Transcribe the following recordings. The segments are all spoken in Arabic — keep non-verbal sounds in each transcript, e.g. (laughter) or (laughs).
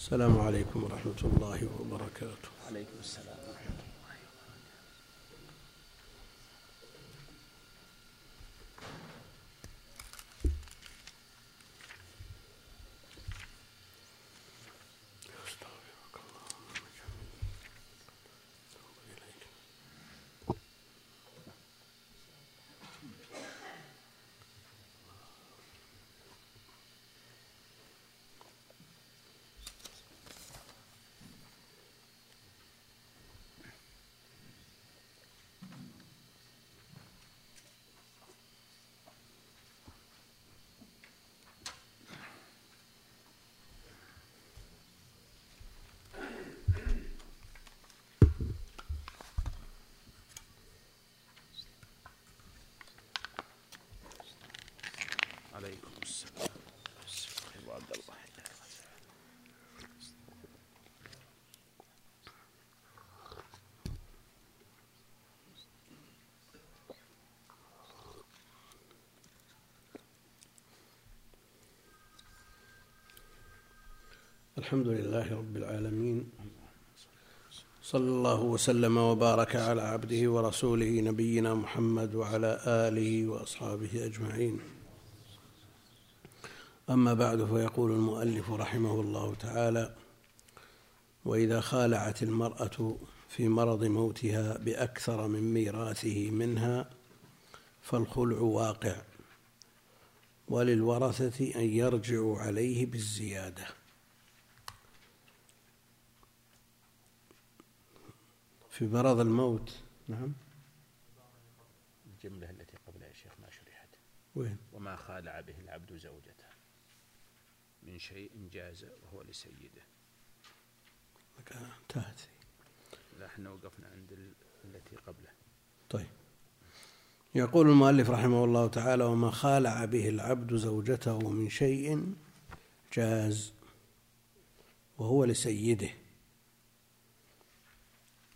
السلام عليكم ورحمة الله وبركاته. عليكم السلام ورحمة الله عليكم السلام أبو عبد الله الحمد لله رب العالمين. صلى الله وسلم وبارك على عبده ورسوله نبينا محمد وعلى آله وأصحابه أجمعين. أما بعد فيقول المؤلف رحمه الله تعالى وإذا خالعت المرأة في مرض موتها بأكثر من ميراثه منها فالخلع واقع وللورثة أن يرجعوا عليه بالزيادة. في مرض الموت. نعم. الجملة التي قبلها يا شيخ ما شرحت. وين؟ وما خالع به العبد زوجته. من شيء جاز وهو لسيده. انتهت. لا إحنا وقفنا عند ال- التي قبله. طيب. يقول المؤلف رحمه الله تعالى وما خالع به العبد زوجته من شيء جاز وهو لسيده.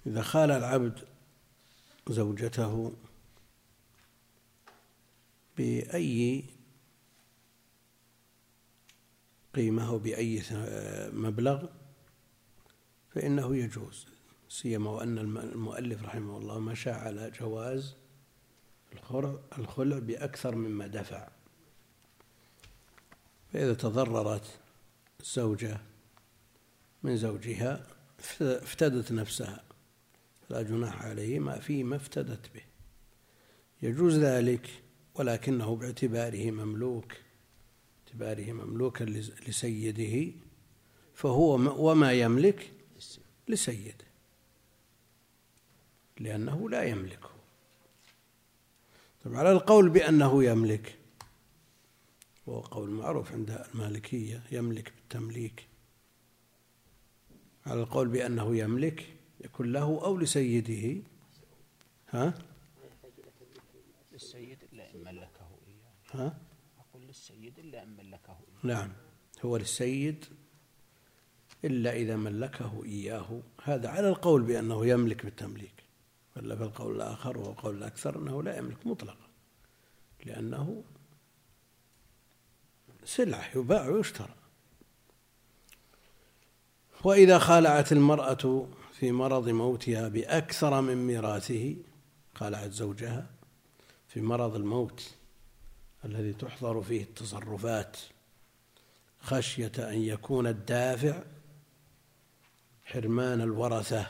إذا خالع العبد زوجته بأي قيمة أو بأي مبلغ فإنه يجوز سيما وأن المؤلف رحمه الله مشى على جواز الخلع بأكثر مما دفع. فإذا تضررت الزوجة من زوجها افتدت نفسها. لا جناح عليه ما فيما افتدت به. يجوز ذلك ولكنه باعتباره مملوك باعتباره مملوكا لسيده فهو وما يملك لسيده لأنه لا يملكه. طبعا على القول بأنه يملك وهو قول معروف عند المالكية يملك بالتمليك. على القول بأنه يملك يكون له أو لسيده. ها؟ للسيد إلا إن ملكه إياه. ها؟ أقول للسيد إلا إن ملكه إياه. نعم. هو للسيد إلا إذا ملكه إياه. هذا على القول بأنه يملك بالتمليك. ولا في القول الآخر وهو قول الأكثر أنه لا يملك مطلقا. لأنه سلعة يباع ويشترى. وإذا خالعت المرأة في مرض موتها بأكثر من ميراثه خالعت زوجها في مرض الموت الذي تحضر فيه التصرفات خشية أن يكون الدافع حرمان الورثة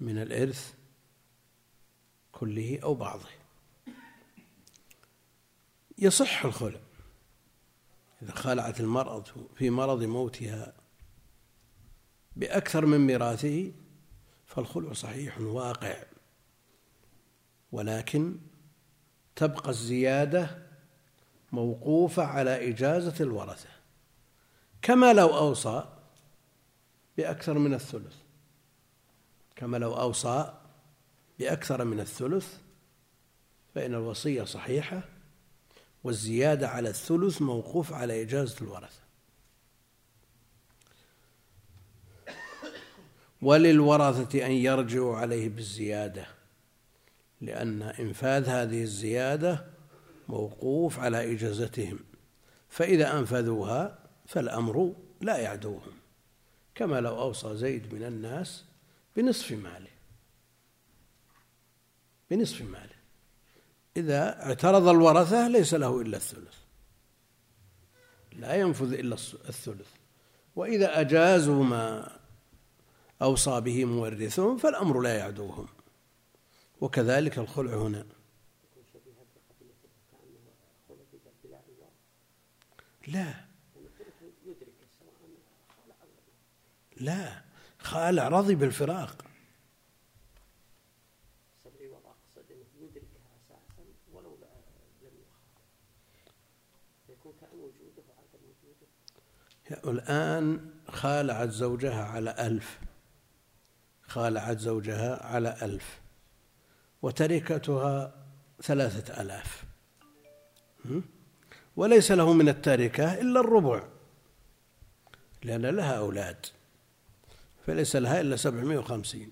من الإرث كله أو بعضه. يصح الخلع إذا خلعت المرأة في مرض موتها بأكثر من ميراثه فالخلع صحيح واقع. ولكن تبقى الزيادة موقوفة على إجازة الورثة. كما لو أوصى بأكثر من الثلث. كما لو أوصى بأكثر من الثلث فإن الوصية صحيحة والزيادة على الثلث موقوف على إجازة الورثة. وللورثة أن يرجعوا عليه بالزيادة لأن إنفاذ هذه الزيادة موقوف على إجازتهم فإذا أنفذوها فالأمر لا يعدوهم كما لو أوصى زيد من الناس بنصف ماله. بنصف ماله. إذا اعترض الورثة ليس له إلا الثلث. لا ينفذ إلا الثلث. وإذا أجازوا ما أوصى به مورثهم فالأمر لا يعدوهم. وكذلك الخلع هنا. لا. لا. خالع رضي بالفراق. الآن خالعت زوجها على ألف. خالعت زوجها على ألف وتركتها ثلاثة ألاف. وليس له من التركة إلا الربع لأن لها أولاد فليس لها إلا سبعمائة وخمسين.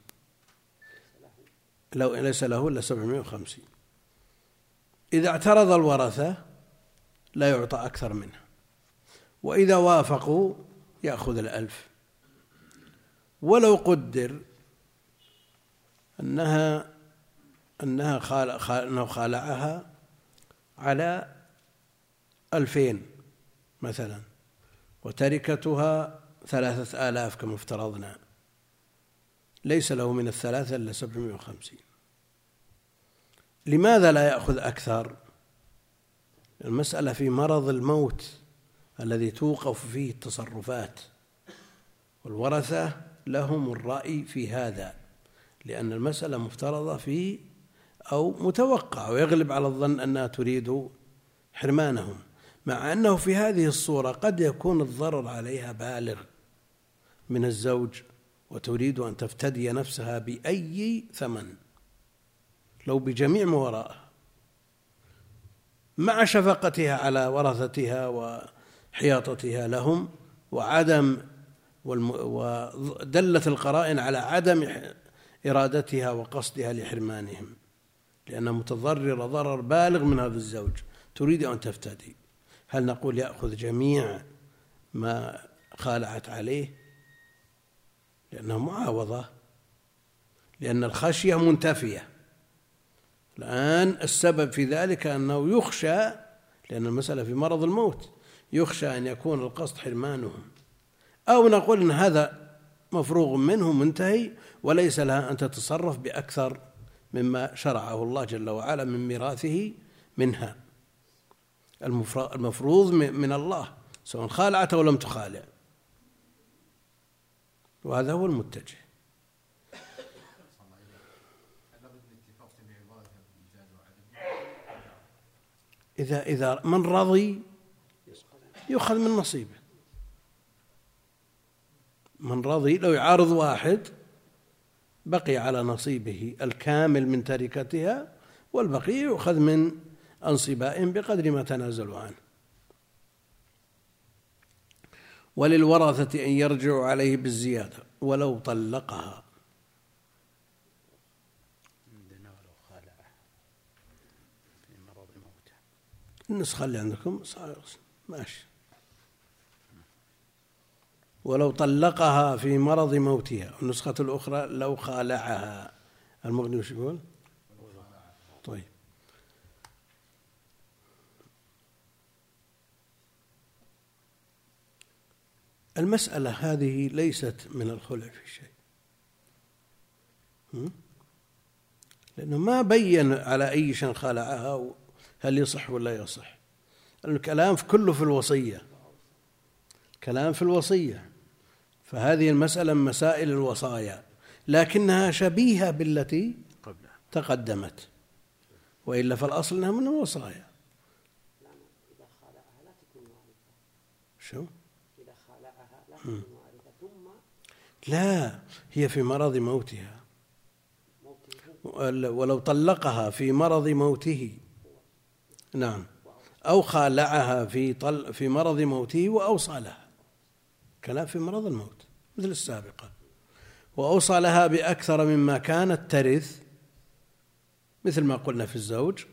لو ليس له إلا سبعمائة وخمسين. إذا اعترض الورثة لا يعطى أكثر منها وإذا وافقوا يأخذ الألف. ولو قدر أنها أنها خال أنه خالعها على ألفين مثلا وتركتها ثلاثة آلاف كما افترضنا. ليس له من الثلاثة إلا سبعمائة وخمسين. لماذا لا يأخذ أكثر؟ المسألة في مرض الموت الذي توقف فيه التصرفات والورثة لهم الرأي في هذا. لأن المسألة مفترضة في أو متوقع ويغلب على الظن أنها تريد حرمانهم مع أنه في هذه الصورة قد يكون الضرر عليها بالغ من الزوج وتريد أن تفتدي نفسها بأي ثمن. لو بجميع ما وراءها مع شفقتها على ورثتها وحياطتها لهم وعدم ودلت القرائن على عدم إرادتها وقصدها لحرمانهم لأنها متضررة ضرر بالغ من هذا الزوج. تريد أن تفتدي. هل نقول يأخذ جميع ما خالعت عليه؟ لأنها معاوضة. لأن الخشية منتفية. الآن السبب في ذلك أنه يخشى لأن المسألة في مرض الموت يخشى أن يكون القصد حرمانهم. أو نقول أن هذا مفروغ منه منتهي وليس لها أن تتصرف بأكثر مما شرعه الله جل وعلا من ميراثه منها. المفروض من الله سواء خالعت أو لم تخالع. وهذا هو المتجه. إذا إذا من رضي يؤخذ من نصيبه. من رضي لو يعارض واحد بقي على نصيبه الكامل من تركتها والبقية يؤخذ من أنصبائهم بقدر ما تنازلوا عنه. وللورثة أن يرجعوا عليه بالزيادة ولو طلقها. النسخة اللي عندكم ماشي. ولو طلقها في مرض موتها. النسخة الأخرى لو خالعها. المغني وش يقول؟ طيب. المسألة هذه ليست من الخلع في شيء. لأنه ما بين على أي شيء خالعها هل يصح ولا يصح. الكلام كله في الوصية. كلام في الوصية. فهذه المسألة من مسائل الوصايا لكنها شبيهة بالتي تقدمت. وإلا فالأصل أنها من الوصايا. شو؟ لا هي في مرض موتها. ولو طلقها في مرض موته. نعم. أو خالعها في طل في مرض موته وأوصى لها. كلام في مرض الموت مثل السابقة. وأوصى لها بأكثر مما كانت ترث مثل ما قلنا في الزوج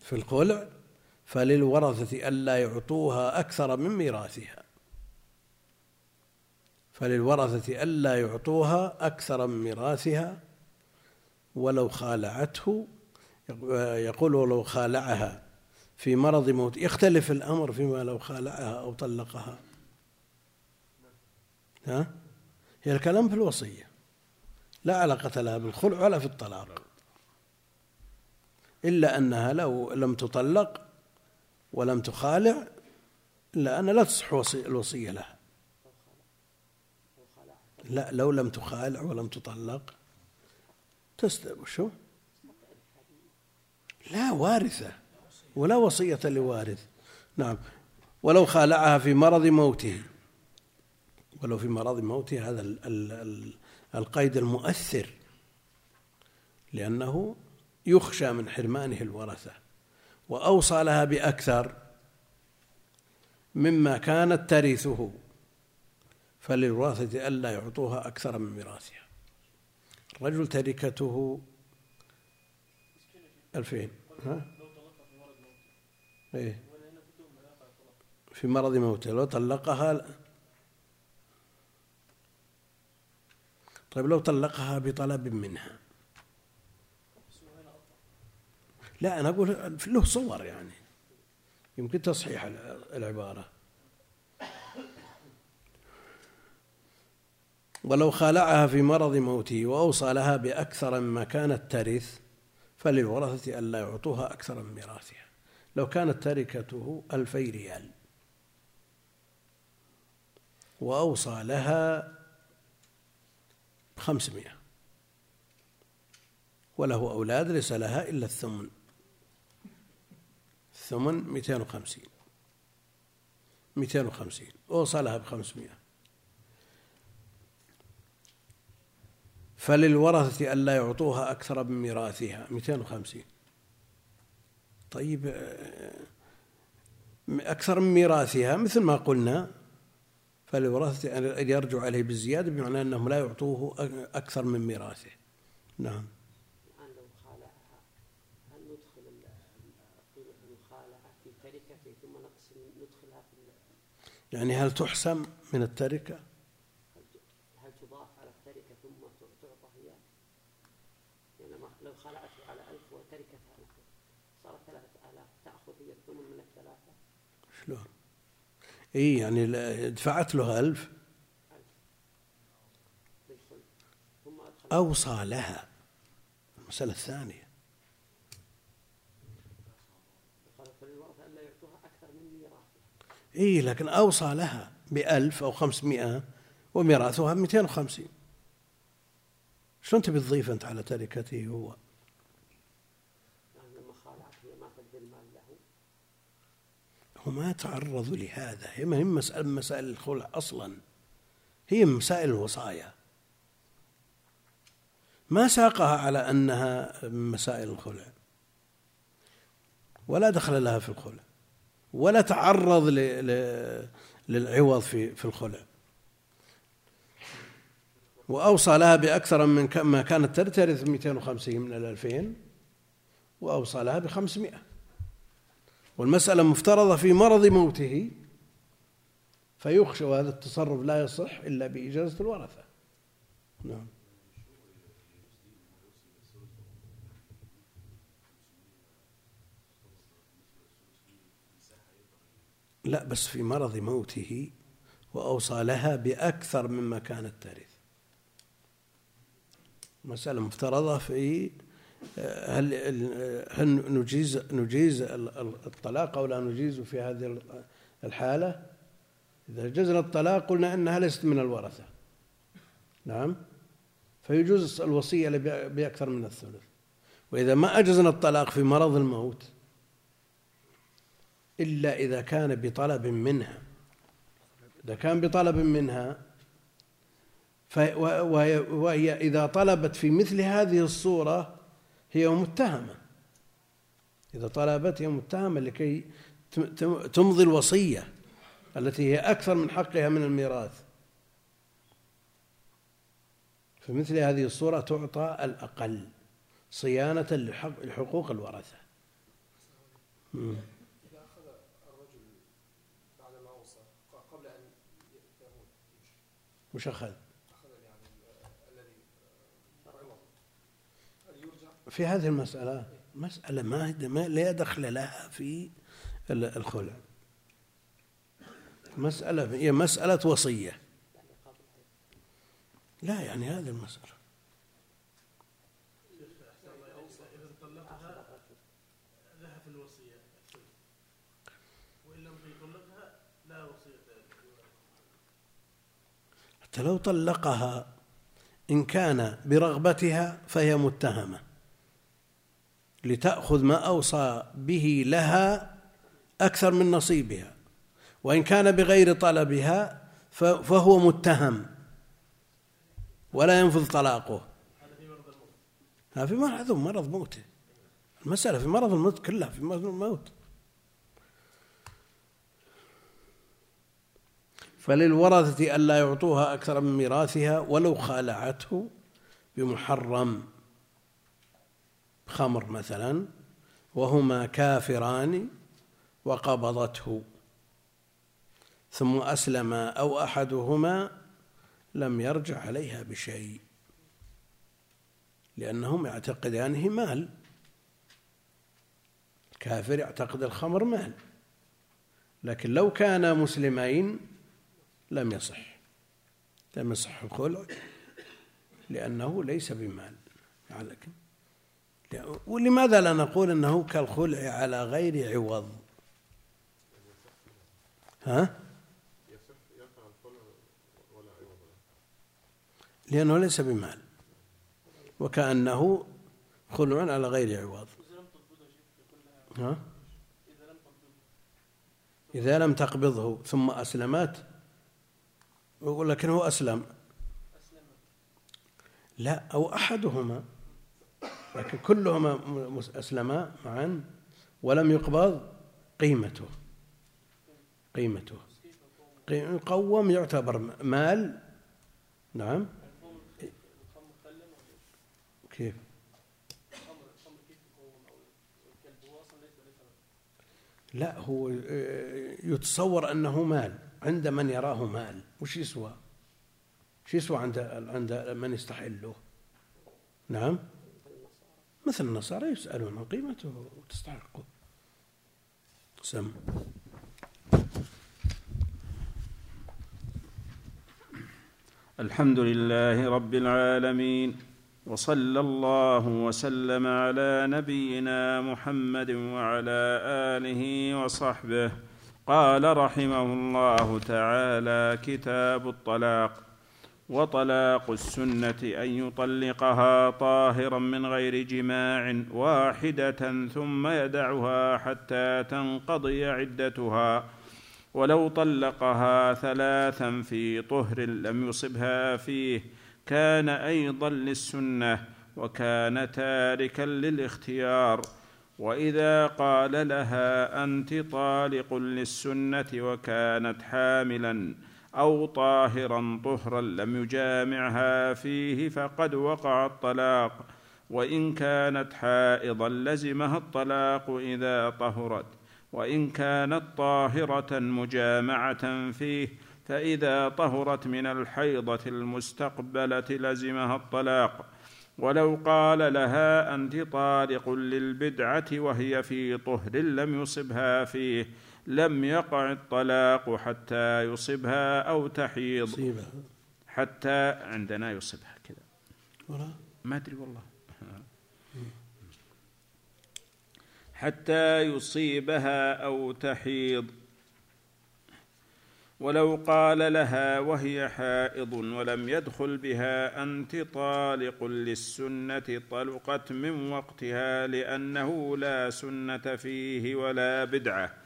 في الخلع فللورثة ألا يعطوها أكثر من ميراثها. فللورثة ألا يعطوها أكثر من ميراثها ولو خالعته يقول ولو خالعها. في مرض موت يختلف الأمر فيما لو خالعها أو طلقها. ها؟ هي الكلام في الوصية. لا علاقة لها بالخلع ولا في الطلاق. إلا أنها لو لم تطلق ولم تخالع إلا أن لا تصح الوصية لها. لا لو لم تخالع ولم تطلق تستلم شو؟ لا وارثة ولا وصية لوارث. نعم. ولو خالعها في مرض موته. ولو في مرض موته هذا القيد المؤثر لأنه يخشى من حرمانه الورثة وأوصى لها بأكثر مما كانت ترثه فللورثة ألا يعطوها أكثر من ميراثها. رجل تركته ألفين. ها؟ إيه. في مرض موته لو طلقها طيب لو طلقها بطلب منها. لا أنا أقول له صور يعني. يمكن تصحيح العبارة. ولو خالعها في مرض موته وأوصى لها بأكثر مما كانت ترث فللورثة ألا يعطوها أكثر من ميراثها. لو كانت تركته ألفي ريال. وأوصى لها خمسمائة. وله أولاد ليس لها إلا الثمن. الثمن مئتين وخمسين. مئتين وخمسين. أوصى لها بخمسمائة. فللورثة ألا يعطوها أكثر من ميراثها. 250 طيب أكثر من ميراثها مثل ما قلنا. فللورثة أن يرجع عليه بالزيادة بمعنى أنهم لا يعطوه أكثر من ميراثه. نعم. الآن لو خالعها هل ندخل قيمة المخالعة في تركته ثم ندخلها في يعني هل تحسم من التركة؟ شلون؟ اي يعني دفعت له ألف. أوصى لها. المسألة الثانية. إي لكن أوصى لها بألف أو خمسمائة وميراثها مئتين وخمسين. شلون تبي تضيف أنت على تركته هو؟ وما تعرضوا لهذا. هي ما هي مسألة مسائل الخلع أصلا. هي مسائل الوصايا. ما ساقها على أنها من مسائل الخلع. ولا دخل لها في الخلع. ولا تعرض للعوض في في الخلع. وأوصى لها بأكثر من ما كانت ترث 250 من الألفين وأوصى لها بخمسمائة. والمسألة مفترضة في مرض موته فيخشى وهذا التصرف لا يصح إلا بإجازة الورثة. نعم. لا بس في مرض موته وأوصى لها بأكثر مما كانت ترث مسألة مفترضة في هل هل نجيز نجيز الطلاق أو لا نجيز في هذه الحالة؟ إذا جزنا الطلاق قلنا إنها ليست من الورثة. نعم فيجوز الوصية بأكثر من الثلث. وإذا ما أجزنا الطلاق في مرض الموت إلا إذا كان بطلب منها إذا كان بطلب منها وهي إذا طلبت في مثل هذه الصورة هي متهمة. إذا طلبت هي متهمة لكي تمضي الوصية التي هي أكثر من حقها من الميراث. في مثل هذه الصورة تعطى الأقل صيانة لحقوق الورثة. أن وش أخذ. في هذه المسألة مسألة ما لا دخل لها في الخلع. مسألة هي مسألة وصية. لا يعني هذه المسألة. حتى لو طلقها إن كان برغبتها فهي متهمة. لتأخذ ما أوصى به لها أكثر من نصيبها وإن كان بغير طلبها فهو متهم ولا ينفذ طلاقه. هذا في مرض مرض موته المسألة في مرض الموت كلها في مرض الموت. فللورثة ألا يعطوها أكثر من ميراثها ولو خالعته بمحرم. خمر مثلا وهما كافران وقبضته. ثم أسلم أو أحدهما لم يرجع عليها بشيء لأنهم يعتقدانه مال. الكافر يعتقد الخمر مال لكن لو كانا مسلمين لم يصح. لم يصح الخلع لأنه ليس بمال. لكن ولماذا لا نقول أنه كالخلع على غير عوض؟ ها؟ لأنه ليس بمال وكأنه خلع على غير عوض. ها؟ إذا لم تقبضه ثم أسلمت يقول لكن هو أسلم. لا أو أحدهما. لكن كلهما أسلما معا ولم يقبض قيمته. قيمته. يقوم يعتبر مال. نعم. كيف؟ لا هو يتصور أنه مال. عند من يراه مال. وش يسوى؟ وش يسوى عند عند من يستحله؟ نعم. مثل النصارى يسألون عن قيمته وتستحقه سم. الحمد لله رب العالمين وصلى الله وسلم على نبينا محمد وعلى آله وصحبه. قال رحمه الله تعالى كتاب الطلاق. وطلاق السنة أن يطلقها طاهرا من غير جماع واحدة ثم يدعها حتى تنقضي عدتها. ولو طلقها ثلاثا في طهر لم يصبها فيه كان أيضا للسنة وكان تاركا للاختيار. وإذا قال لها أنت طالق للسنة وكانت حاملا أو طاهرا طهرا لم يجامعها فيه فقد وقع الطلاق وإن كانت حائضا لزمها الطلاق إذا طهرت وإن كانت طاهرة مجامعة فيه فإذا طهرت من الحيضة المستقبلة لزمها الطلاق. ولو قال لها أنت طالق للبدعة وهي في طهر لم يصبها فيه لم يقع الطلاق حتى يصبها أو تحيض. يصيبها حتى عندنا يصبها كذا. ما أدري والله. (laughs) حتى يصيبها أو تحيض. ولو قال لها وهي حائض ولم يدخل بها أنت طالق للسنة طلقت من وقتها لأنه لا سنة فيه ولا بدعة.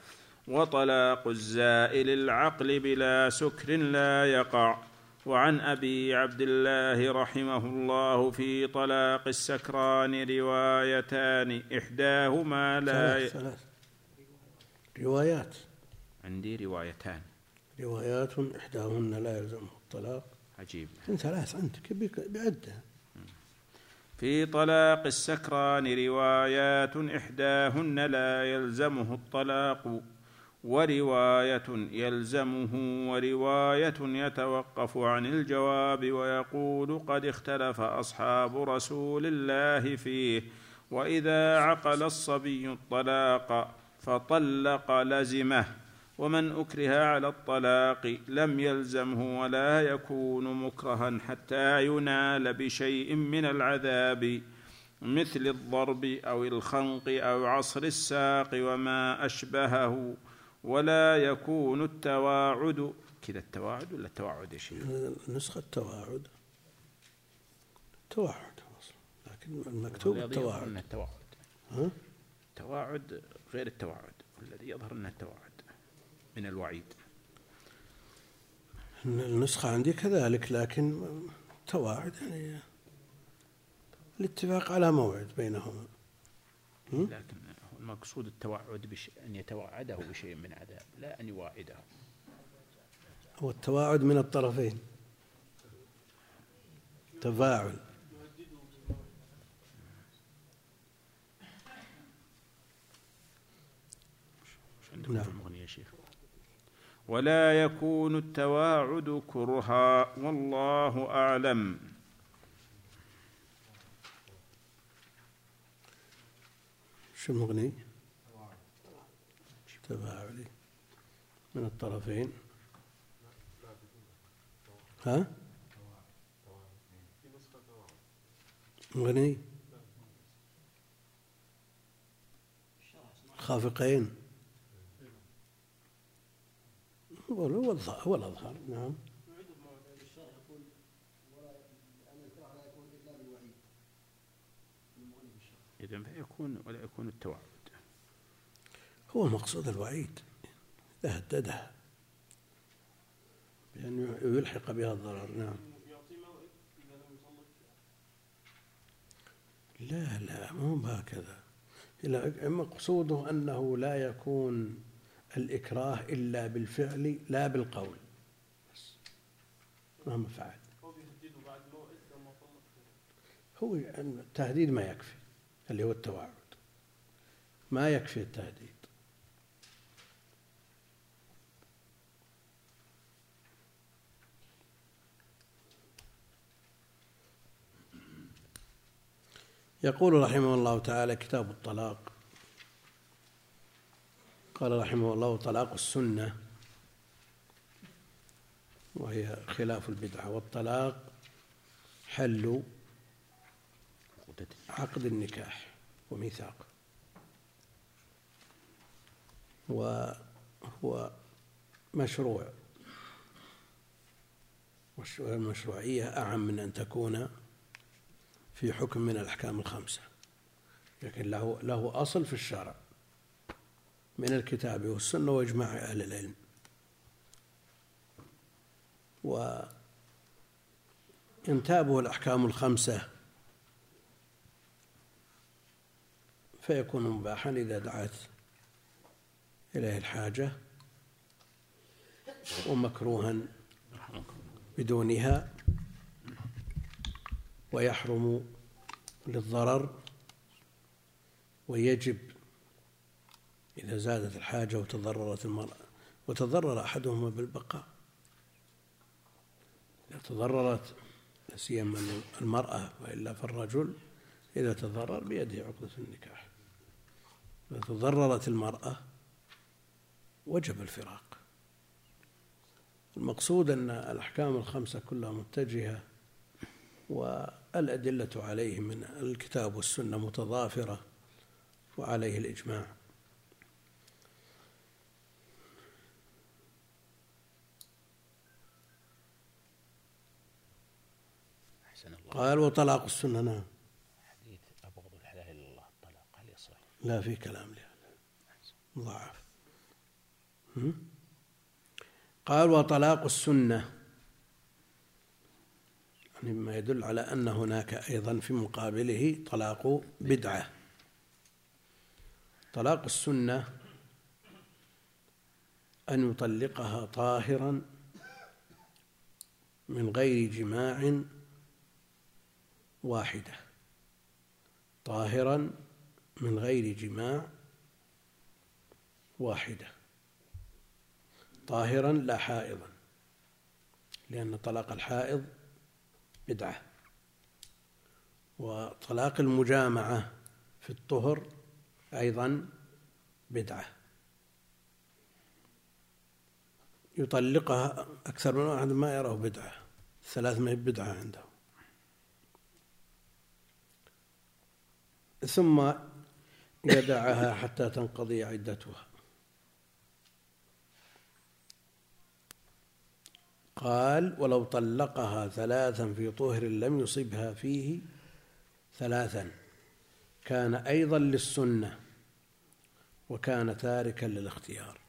وطلاق الزائل العقل بلا سكر لا يقع. وعن أبي عبد الله رحمه الله في طلاق السكران روايتان إحداهما لا ثلاث, ثلاث. روايات. عندي روايتان. روايات إحداهن لا يلزمه الطلاق. عجيب. ثلاث عندك بعدة. في طلاق السكران روايات إحداهن لا يلزمه الطلاق. ورواية يلزمه ورواية يتوقف عن الجواب ويقول قد اختلف أصحاب رسول الله فيه وإذا عقل الصبي الطلاق فطلق لزمه ومن أكره على الطلاق لم يلزمه ولا يكون مكرها حتى ينال بشيء من العذاب مثل الضرب أو الخنق أو عصر الساق وما أشبهه. ولا يكون التواعد. كذا التواعد ولا التواعد يا شيخ؟ نسخة التواعد. تواعد لكن المكتوب التواعد. التواعد. ها؟ التواعد غير التواعد. والذي يظهر انه التواعد من الوعيد. النسخة عندي كذلك لكن تواعد يعني الاتفاق على موعد بينهما. لكن المقصود التوعد بش... أن يتوعده بشيء من عذاب لا أن يواعده. هو التواعد من الطرفين. تفاعل. نعم. يا شيخ؟ ولا يكون التواعد كرها والله أعلم. شو المغني تفاعلي من الطرفين. ها؟ مغني. خافقين. هو الأظهر. نعم. إذا فيكون ولا يكون التوعد. هو المقصود الوعيد. إذا هدده. بأن يلحق بها الضرر. نعم. لا لا مو بهكذا. مقصوده أنه لا يكون الإكراه إلا بالفعل لا بالقول. بس. مهما فعل هو التهديد ما يكفي. اللي هو التوعد ما يكفي التهديد. يقول رحمه الله تعالى كتاب الطلاق. قال رحمه الله طلاق السنة وهي خلاف البدعة. والطلاق حل عقد النكاح وميثاق. وهو مشروع. والمشروعية أعم من أن تكون في حكم من الأحكام الخمسة. لكن له له أصل في الشرع. من الكتاب والسنة وإجماع أهل العلم. وإن تابوا الأحكام الخمسة فيكون مباحا إذا دعت إليه الحاجة ومكروها بدونها ويحرم للضرر ويجب إذا زادت الحاجة وتضررت المرأة وتضرر أحدهما بالبقاء. إذا تضررت سيما المرأة وإلا فالرجل إذا تضرر بيده عقدة النكاح. إذا تضررت المرأة وجب الفراق. المقصود أن الأحكام الخمسة كلها متجهة والأدلة عليه من الكتاب والسنة متضافرة وعليه الإجماع. قال وطلاق السنة نعم حديث أبغض الحلال إلا الله الطلاق هل يصح؟ لا في كلام لهذا. ضعف. قال وطلاق السنة. يعني مما يدل على أن هناك أيضا في مقابله طلاق بدعة. طلاق السنة أن يطلقها طاهرا من غير جماع واحدة. طاهرا من غير جماع واحدة. طاهرا لا حائضا لأن طلاق الحائض بدعة. وطلاق المجامعة في الطهر أيضا بدعة. يطلقها أكثر من واحد ما يراه بدعة. الثلاث ما هي بدعة عنده ثم يدعها حتى تنقضي عدتها. قال ولو طلقها ثلاثا في طهر لم يصبها فيه ثلاثا كان أيضا للسنة وكان تاركا للاختيار.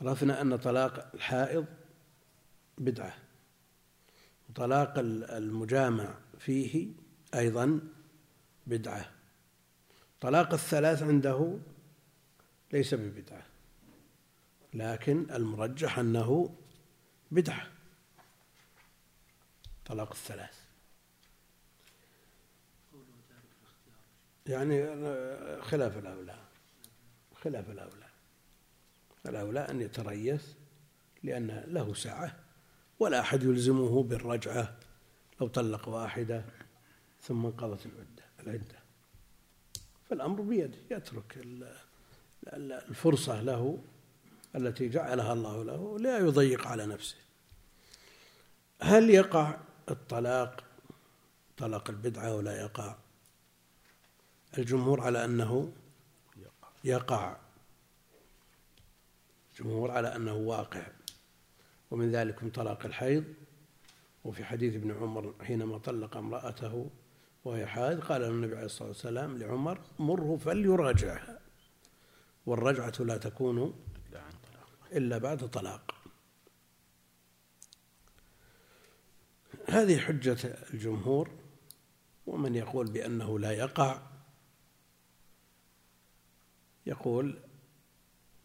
عرفنا أن طلاق الحائض بدعة وطلاق المجامع فيه أيضا بدعة. طلاق الثلاث عنده ليس ببدعة لكن المرجح أنه بدعة. طلاق الثلاث. يعني خلاف الأولى خلاف الأولى. الأولى أن يتريث لأن له سعة ولا أحد يلزمه بالرجعة لو طلق واحدة. ثم انقضت العدة. العدة. فالأمر بيده يترك الفرصة له التي جعلها الله له لا يضيق على نفسه. هل يقع الطلاق؟ طلاق البدعة ولا يقع؟ الجمهور على أنه يقع. الجمهور على أنه واقع. ومن ذلك طلاق الحيض. وفي حديث ابن عمر حينما طلق امرأته وهي حائض قال النبي عليه الصلاة والسلام لعمر مره فليراجعها. والرجعة لا تكون إلا بعد طلاق. هذه حجة الجمهور ومن يقول بأنه لا يقع يقول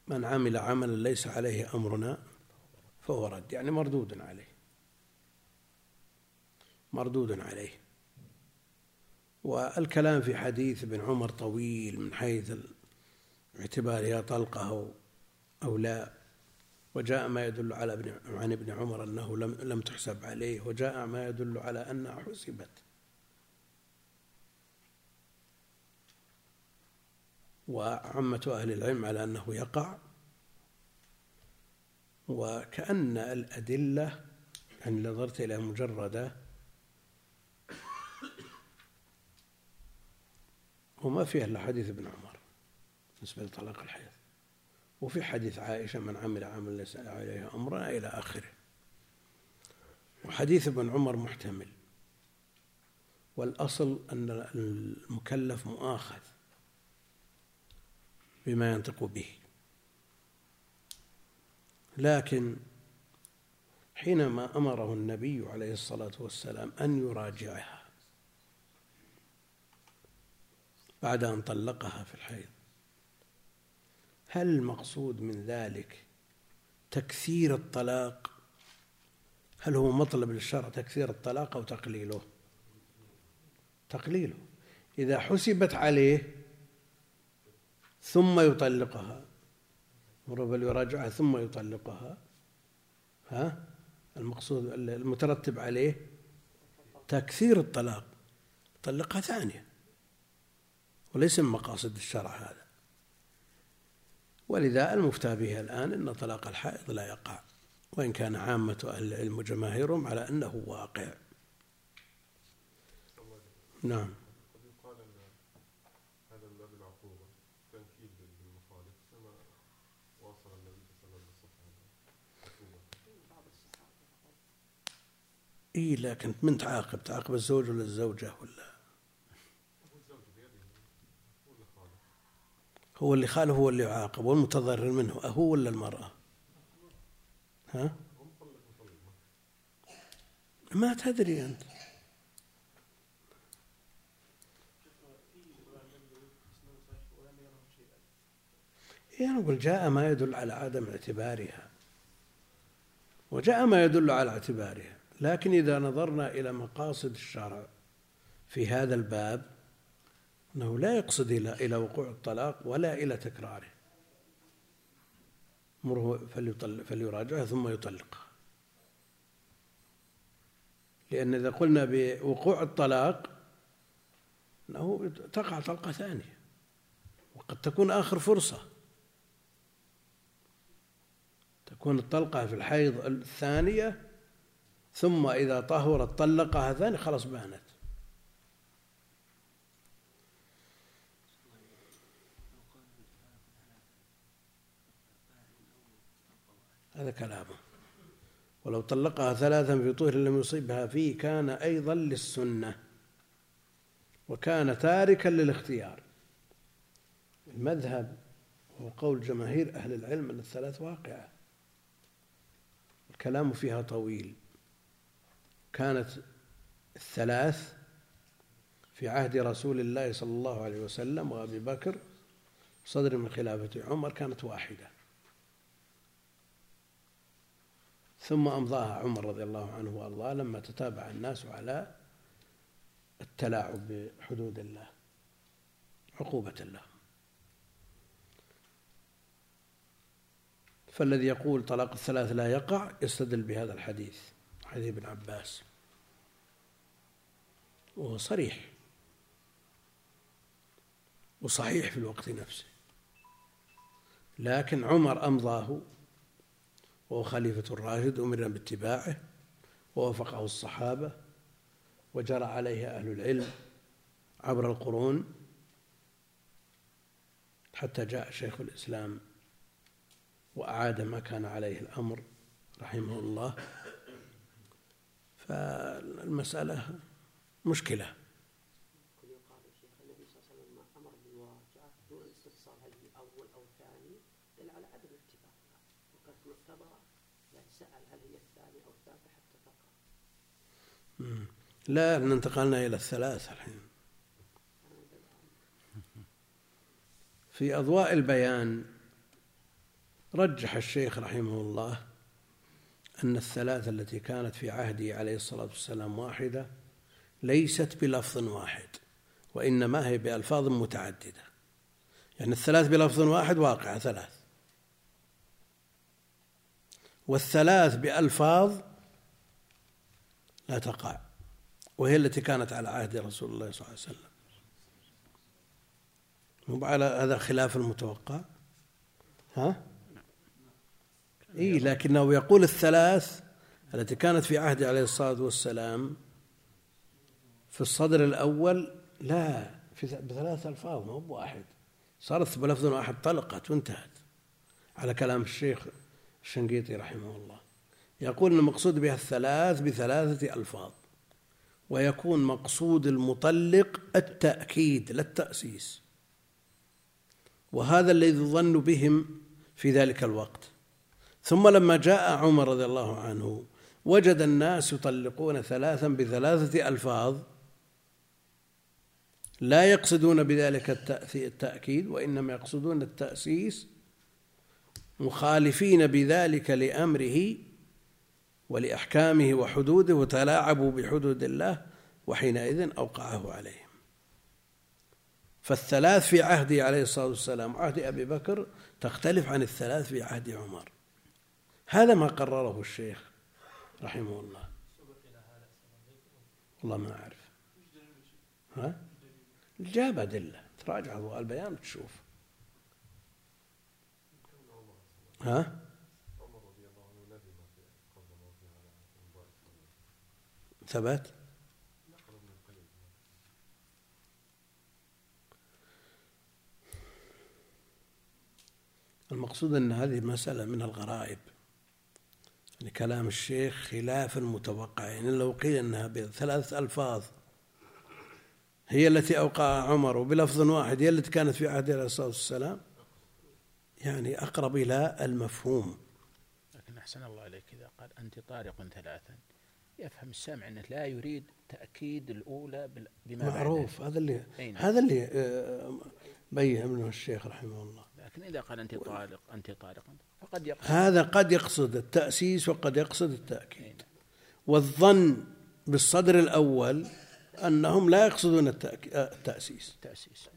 من عمل عملا ليس عليه أمرنا فهو رد. يعني مردود عليه. مردود عليه. والكلام في حديث ابن عمر طويل من حيث اعتبارها طلقة أو لا. وجاء ما يدل على ابن عن ابن عمر أنه لم لم تحسب عليه وجاء ما يدل على أنها حسبت. وعمة أهل العلم على أنه يقع. وكأن الأدلة يعني نظرت إلى مجردة وما فيها إلا حديث ابن عمر بالنسبة لطلاق الحيض. وفي حديث عائشة من عمل عمل ليس عليه أمرنا إلى آخره. وحديث ابن عمر محتمل. والأصل أن المكلف مؤاخذ بما ينطق به. لكن حينما أمره النبي عليه الصلاة والسلام أن يراجعها بعد أن طلقها في الحيض. هل المقصود من ذلك تكثير الطلاق؟ هل هو مطلب للشرع تكثير الطلاق أو تقليله؟ تقليله. إذا حسبت عليه ثم يطلقها مر فليراجعها ثم يطلقها ها؟ المقصود المترتب عليه تكثير الطلاق. طلقها ثانية. وليس من مقاصد الشرع هذا. ولذا المفتى به الآن أن طلاق الحائض لا يقع وإن كان عامة أهل العلم وجماهيرهم على أنه واقع. نعم. اي لكن من تعاقب تعاقب الزوج ولا الزوجة ولا هو اللي خالف هو اللي يعاقب والمتضرر منه هو ولا المرأة؟ ها؟ ما تدري أنت. يعني نقول جاء ما يدل على عدم اعتبارها. وجاء ما يدل على اعتبارها لكن إذا نظرنا إلى مقاصد الشرع في هذا الباب أنه لا يقصد إلى إلى وقوع الطلاق ولا إلى تكراره. مره فليطلق فليراجعها ثم يطلقها لأن إذا قلنا بوقوع الطلاق أنه تقع طلقة ثانية وقد تكون آخر فرصة. تكون الطلقة في الحيض الثانية ثم إذا طهرت طلقها ثاني خلاص بانت. هذا كلامه. ولو طلقها ثلاثا في طهر لم يصيبها فيه كان أيضا للسنة وكان تاركا للاختيار. المذهب هو قول جماهير أهل العلم أن الثلاث واقعة. الكلام فيها طويل. كانت الثلاث في عهد رسول الله صلى الله عليه وسلم وأبي بكر صدر من خلافة عمر كانت واحدة. ثم أمضاها عمر رضي الله عنه وأرضاه لما تتابع الناس على التلاعب بحدود الله عقوبة له فالذي يقول طلاق الثلاث لا يقع يستدل بهذا الحديث حديث ابن عباس. وهو صريح. وصحيح في الوقت نفسه. لكن عمر أمضاه وهو خليفة الراشد أمرنا باتباعه ووافقه الصحابة وجرى عليه أهل العلم عبر القرون حتى جاء شيخ الإسلام وأعاد ما كان عليه الأمر رحمه الله. فالمسألة مشكلة. لا انتقلنا إلى الثلاث الحين. في أضواء البيان رجح الشيخ رحمه الله أن الثلاث التي كانت في عهده عليه الصلاة والسلام واحدة ليست بلفظ واحد وإنما هي بألفاظ متعددة. يعني الثلاث بلفظ واحد واقعة ثلاث. والثلاث بألفاظ لا تقع. وهي التي كانت على عهد رسول الله صلى الله عليه وسلم. مو على هذا خلاف المتوقع؟ ها؟ اي لكنه يقول الثلاث التي كانت في عهد عليه الصلاة والسلام في الصدر الأول لا في بثلاث ألفاظ مو بواحد. صارت بلفظ واحد طلقت وانتهت. على كلام الشيخ الشنقيطي رحمه الله. يقول المقصود بها الثلاث بثلاثة ألفاظ. ويكون مقصود المطلق التأكيد لا التأسيس. وهذا الذي ظن بهم في ذلك الوقت. ثم لما جاء عمر رضي الله عنه وجد الناس يطلقون ثلاثا بثلاثة ألفاظ لا يقصدون بذلك التأكيد وإنما يقصدون التأسيس مخالفين بذلك لأمره ولأحكامه وحدوده وتلاعبوا بحدود الله وحينئذ أوقعه عليهم. فالثلاث في عهده عليه الصلاة والسلام وعهد أبي بكر تختلف عن الثلاث في عهد عمر. هذا ما قرره الشيخ رحمه الله. والله ما أعرف. ها؟ جاب أدلة. تراجع البيان وتشوف. ها؟ ثبت المقصود أن هذه مسألة من الغرائب. يعني كلام الشيخ خلاف المتوقع يعني لو قيل أنها بثلاث ألفاظ هي التي أوقع عمر وبلفظ واحد هي التي كانت في عهد عليه الصلاة والسلام يعني أقرب إلى المفهوم. لكن أحسن الله عليك إذا قال أنت طارق ثلاثا. يفهم السامع إنه لا يريد تأكيد الأولى بما معروف. هذا اللي هذا اللي آه، بين منه الشيخ رحمه الله. لكن إذا قال أنت طالق أنت طالق فقد يقصد. هذا قد يقصد التأسيس وقد يقصد التأكيد. والظن بالصدر الأول أنهم لا يقصدون آه، التأسيس. التأسيس.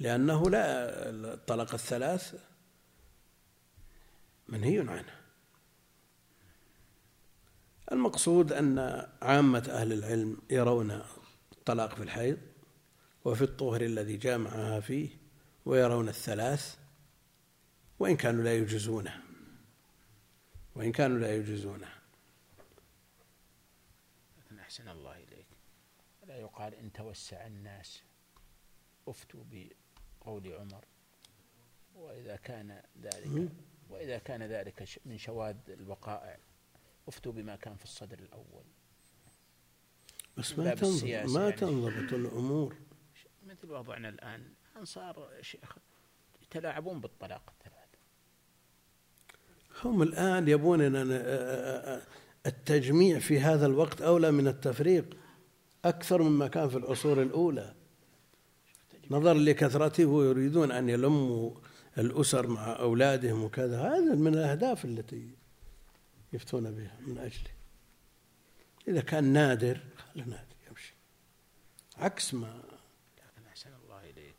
لأنه لا الطلاق الثلاث منهي عنه. المقصود أن عامة أهل العلم يرون الطلاق في الحيض وفي الطهر الذي جامعها فيه ويرون الثلاث وإن كانوا لا يجزونه وإن كانوا لا يجزونه. لكن أحسن الله إليك. لا يقال إن توسع الناس أفتوا بقول عمر. وإذا كان ذلك وإذا كان ذلك من شواذ الوقائع. افتوا بما كان في الصدر الأول. بس ما تنضبط ما يعني. تنضبط الأمور. مثل وضعنا الآن أنصار شيخ يتلاعبون بالطلاق الثلاث هم الآن يبون التجميع في هذا الوقت أولى من التفريق أكثر مما كان في العصور الأولى. نظرا لكثرته ويريدون أن يلموا الأسر مع أولادهم وكذا. هذا من الأهداف التي يفتون بها من أجله إذا كان نادر خلي نادر يمشي. عكس ما لكن أحسن الله إليك.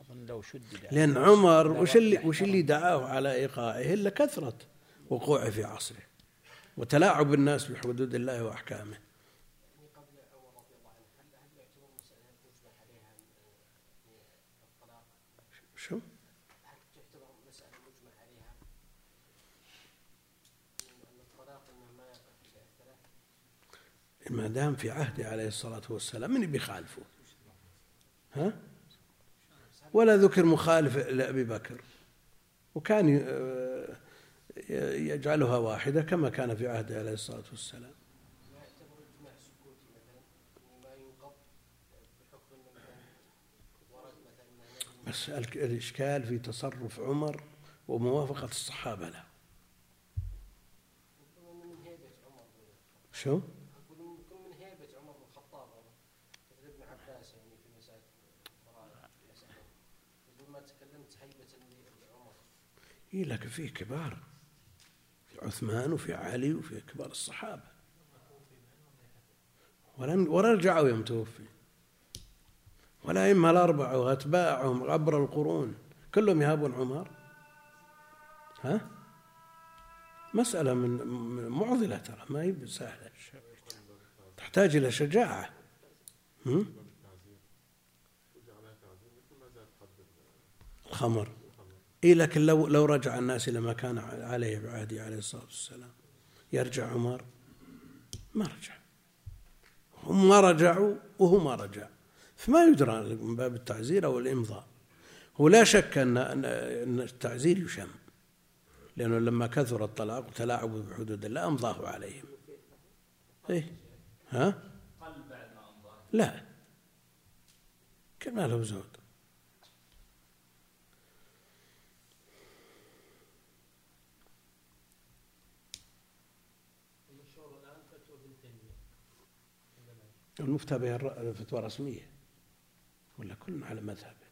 أظن لو شدد لأن عمر وش اللي وش اللي دعاه على إيقاعه؟ إلا كثرة وقوعه في عصره وتلاعب الناس بحدود الله وأحكامه شو؟ ما دام في عهده عليه الصلاة والسلام من بيخالفه ها؟ ولا ذكر مخالف لأبي بكر. وكان يجعلها واحدة كما كان في عهده عليه الصلاة والسلام. بس الإشكال في تصرف عمر وموافقة الصحابة له. شو؟ من هيبة عمر بن الخطاب مثل ابن عباس يعني في مسألة يقول ما تكلمت هيبة لعمر إيه لكن فيه كبار في عثمان وفي علي وفي كبار الصحابة. ولن ورجعوا يوم توفي. والأئمة الأربعة وأتباعهم عبر القرون. كلهم يهابون عمر. ها؟ مسألة من معضلة ترى ما هي سهلة. تحتاج إلى شجاعة. الخمر. إيه لكن لو لو رجع الناس إلى ما كان عليه بعهده عليه الصلاة والسلام. يرجع عمر؟ ما رجع. هم ما رجعوا وهو ما رجع. فما يدرى من باب التعزير أو الإمضاء. هو لا شك أن أن التعزير يشم. لأنه لما كثر الطلاق وتلاعبوا بحدود الله أمضاه عليهم. إيه؟ ها؟ لا. كان له زود. المفتى بها فتوى رسمية ولا كل على مذهبه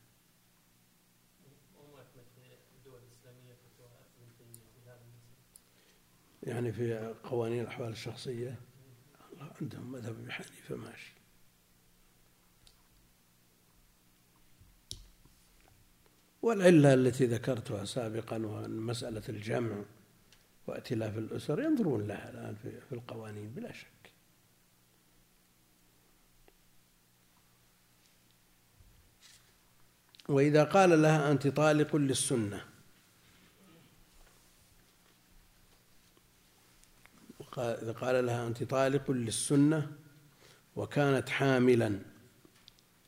يعني في قوانين الأحوال الشخصية عندهم مذهب أبي حنيفة ماشي. والعلة التي ذكرتها سابقا وأن مسألة الجمع وائتلاف الأسر ينظرون لها الآن في القوانين بلا شك. وإذا قال لها أنت طالق للسنة. إذا قال لها أنت طالق للسنة وكانت حاملا.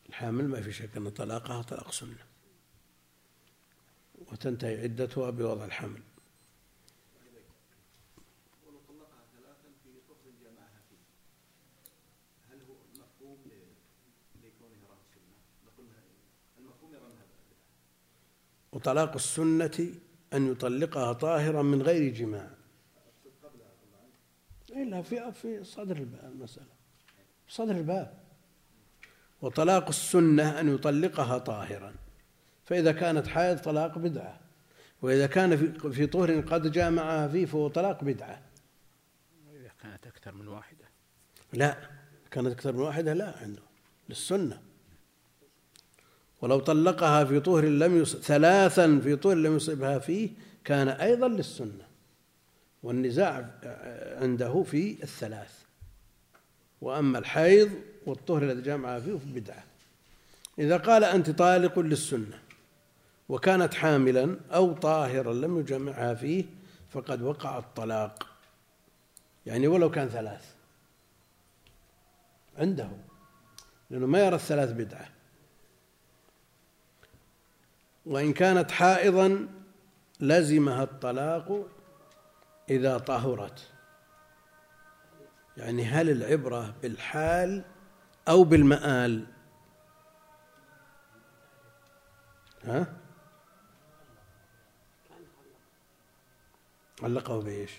الحامل ما في شك أن طلاقها طلاق سنة. وتنتهي عدتها بوضع الحمل. وطلاق السنة أن يطلقها طاهرا من غير جماع. إلا في في صدر الباب المسألة. صدر الباب. وطلاق السنة أن يطلقها طاهرا. فإذا كانت حائض طلاق بدعة. وإذا كان في في طهر قد جامعها فيه فهو طلاق بدعة. إذا كانت أكثر من واحدة. لا كانت أكثر من واحدة لا عنده. للسنة. ولو طلقها في طهر لم يصب ثلاثا في طهر لم يصبها فيه كان أيضا للسنة. والنزاع عنده في الثلاث. وأما الحيض والطهر الذي جامع فيه بدعة. إذا قال أنت طالق للسنة وكانت حاملا أو طاهرا لم يجمعها فيه فقد وقع الطلاق. يعني ولو كان ثلاث. عنده. لأنه ما يرى الثلاث بدعة. وإن كانت حائضا لزمها الطلاق إذا طهرت. يعني هل العبرة بالحال أو بالمآل؟ ها؟ علقه بإيش؟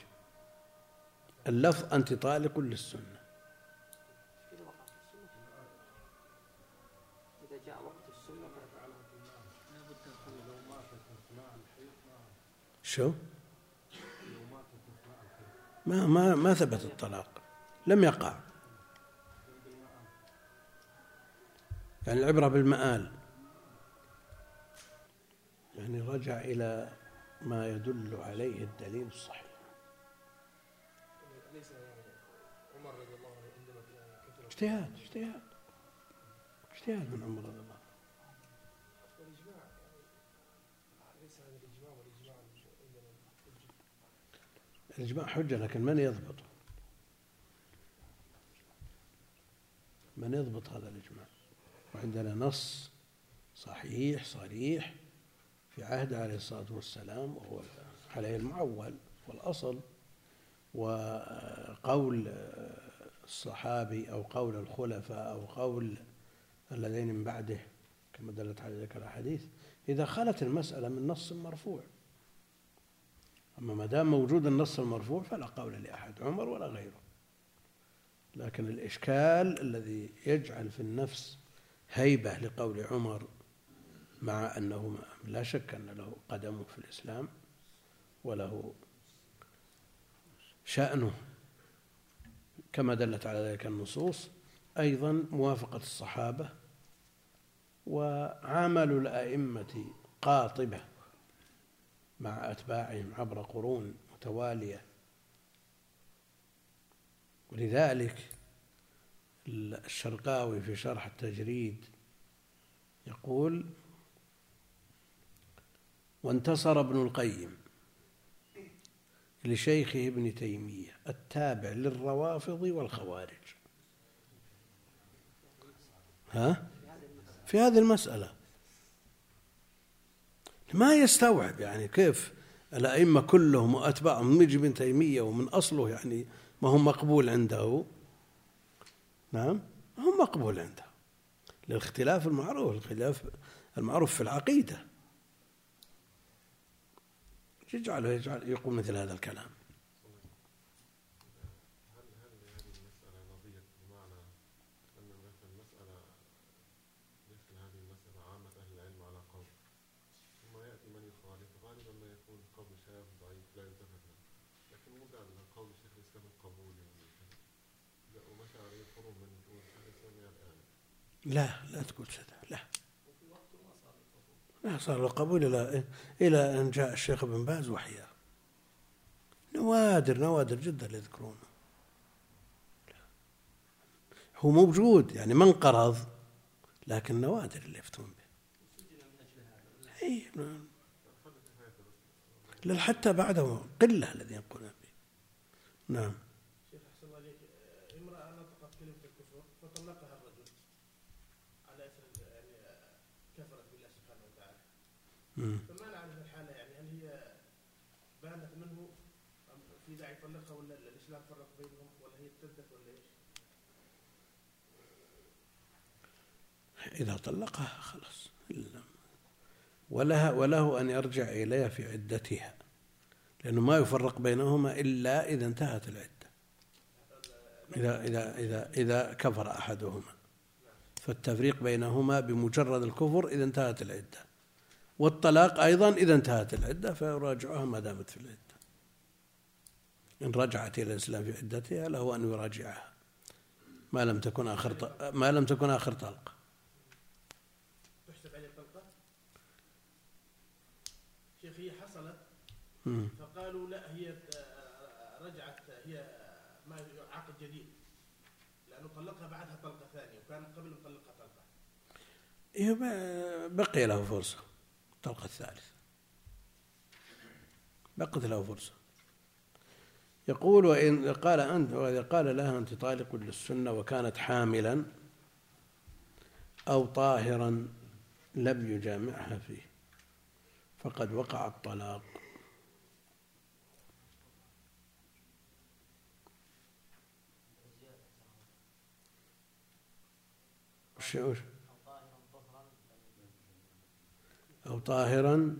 اللفظ أنت طالق للسنة. شو؟ ما ما ما ثبت الطلاق لم يقع. يعني العبرة بالمآل. يعني رجع إلى ما يدل عليه الدليل الصحيح. اجتهاد اجتهاد. اجتهاد من عمر رضي الله الإجماع حجة لكن من يضبط؟ من يضبط هذا الإجماع؟ وعندنا نص صحيح صريح في عهد عليه الصلاة والسلام وهو عليه المعول والأصل وقول الصحابي أو قول الخلفاء أو قول الذين من بعده كما دلت على ذلك الأحاديث إذا خلت المسألة من نص مرفوع. أما ما دام موجود النص المرفوع فلا قول لأحد عمر ولا غيره. لكن الإشكال الذي يجعل في النفس هيبة لقول عمر مع أنه لا شك أن له قدم في الإسلام وله شأنه. كما دلت على ذلك النصوص أيضا موافقة الصحابة وعمل الأئمة قاطبة مع أتباعهم عبر قرون متوالية. ولذلك الشرقاوي في شرح التجريد يقول وانتصر ابن القيم لشيخه ابن تيمية التابع للروافض والخوارج. ها؟ في هذه المسألة. ما يستوعب يعني كيف الأئمة كلهم وأتباعهم من ابن تيمية ومن أصله يعني ما هو مقبول عنده. نعم؟ ما هو مقبول عنده. للاختلاف المعروف الخلاف المعروف في العقيدة. يجعله يجعل يقول مثل هذا الكلام. لا لا تقول كذا لا. ما صار القبول إلى إلى أن جاء الشيخ ابن باز وحياه نوادر نوادر جدا اللي يذكرونه هو موجود يعني ما انقرض لكن نوادر اللي يفتون به. نعم حتى بعده قلة الذين يقولون به. نعم. فما نعرف الحالة يعني هل هي بانت منه في داعي يطلقها ولا الإسلام فرق بينهم ولا هي ارتدت ولا إيش؟ إذا طلقها خلاص ولها وله أن يرجع إليها في عدتها لأنه ما يفرق بينهما إلا إذا انتهت العدة. إذا إذا إذا إذا كفر أحدهما. فالتفريق بينهما بمجرد الكفر إذا انتهت العدة. والطلاق أيضا إذا انتهت العدة فيراجعها ما دامت في العدة. إن رجعت إلى الإسلام في عدتها له أن يراجعها. ما لم تكن آخر ما لم تكن آخر طلقة تحسب عليه طلقة؟ شيخ هي حصلت. فقالوا لا هي رجعت هي ما عقد جديد. لأنه طلقها بعدها طلقة ثانية وكان قبل مطلقها طلقة. إيه بقي له فرصة. الطلقة الثالثة. بقت له فرصة. يقول وإن قال أنت وإذا قال لها أنت طالق للسنة وكانت حاملا أو طاهرا لم يجامعها فيه. فقد وقع الطلاق. وش وش أو طاهرا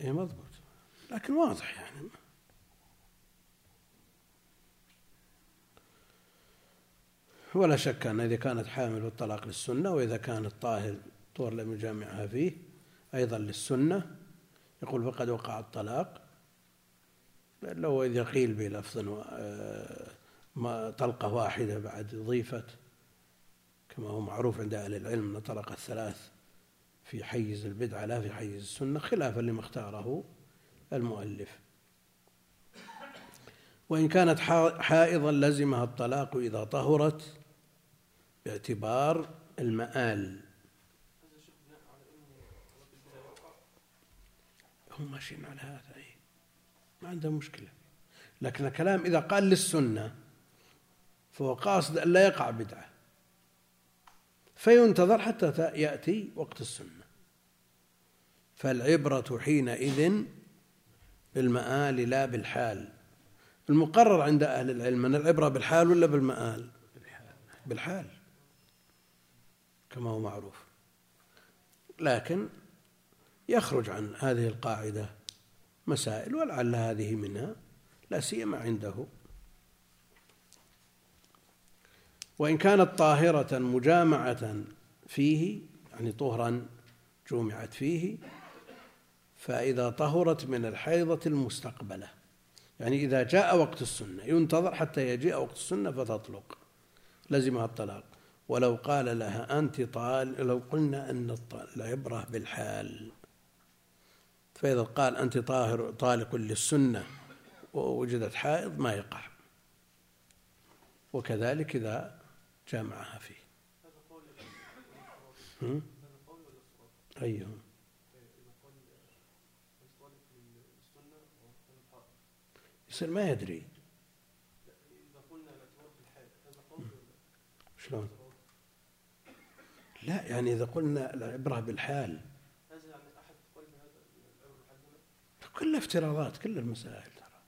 إيه مضبوط لكن واضح يعني. ولا شك أن إذا كانت حامل والطلاق للسنة وإذا كانت طاهر طور لم يجامعها فيه أيضا للسنة. يقول فقد وقع الطلاق. لو إذا قيل بلفظ آه، ما طلقة واحدة بعد ضيفت كما هو معروف عند أهل العلم أن طلقة الثلاث في حيز البدعة لا في حيز السنة خلافا لما اختاره المؤلف. وإن كانت حا- حائضا لزمها الطلاق إذا طهرت باعتبار المآل. هم ماشيين على هذا إيه. ما عندهم مشكلة. لكن الكلام إذا قال للسنة فهو قاصد أن لا يقع بدعة. فينتظر حتى يأتي وقت السنة. فالعبرة حينئذ بالمآل لا بالحال. المقرر عند أهل العلم أن العبرة بالحال ولا بالمآل؟ بالحال. كما هو معروف. لكن يخرج عن هذه القاعدة مسائل ولعل هذه منها لا سيما عنده. وإن كانت طاهرة مجامعة فيه يعني طهرا جومعت فيه فإذا طهرت من الحيضة المستقبلة. يعني إذا جاء وقت السنة ينتظر حتى يجيء وقت السنة فتطلق لزمها الطلاق. ولو قال لها أنت طال لو قلنا أن العبرة بالحال. فإذا قال أنت طاهر طالق للسنة ووجدت حائض ما يقع. وكذلك إذا جامعها فيه. هم؟ أيهم. يصير ما يدري. شلون؟ لا يعني إذا قلنا العبرة بالحال. كلها افتراضات كل المسائل ترى.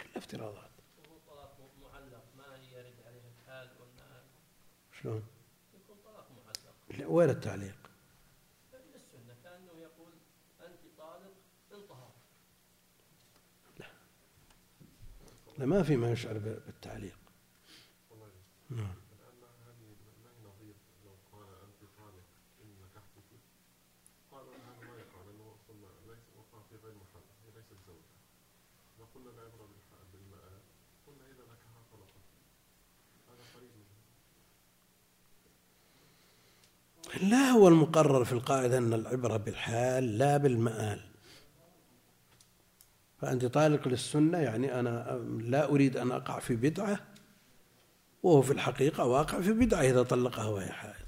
كلها افتراضات يكون طلاق معلق ما يرد عليه الحال والمآل شلون؟ وين التعليق؟ لا. ما في ما يشعر بالتعليق. نعم قالوا هذا ما يقع لأنه وصلنا ليس وقع في غير محل هي ليست زوجة وقلنا العبرة بالحال بالمآل قلنا إذا نكحها طلقت هذا قريب منه لا هو المقرر في القاعدة أن العبرة بالحال لا بالمآل. فأنت طالق للسنة يعني أنا لا أريد أن أقع في بدعة وهو في الحقيقة واقع في بدعة إذا طلقها وهي حائض.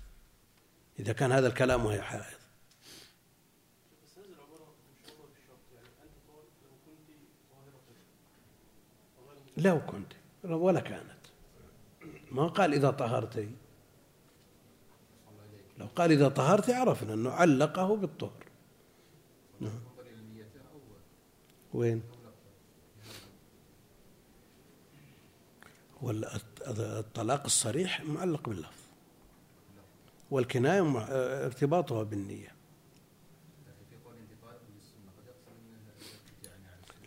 إذا كان هذا الكلام وهي حائض. لو كنت ولا كانت. ما قال إذا طهرتي. لو قال إذا طهرتي عرفنا أنه علقه بالطهر. نعم. وين؟ الطلاق الصريح معلق باللفظ. والكناية ارتباطها بالنية.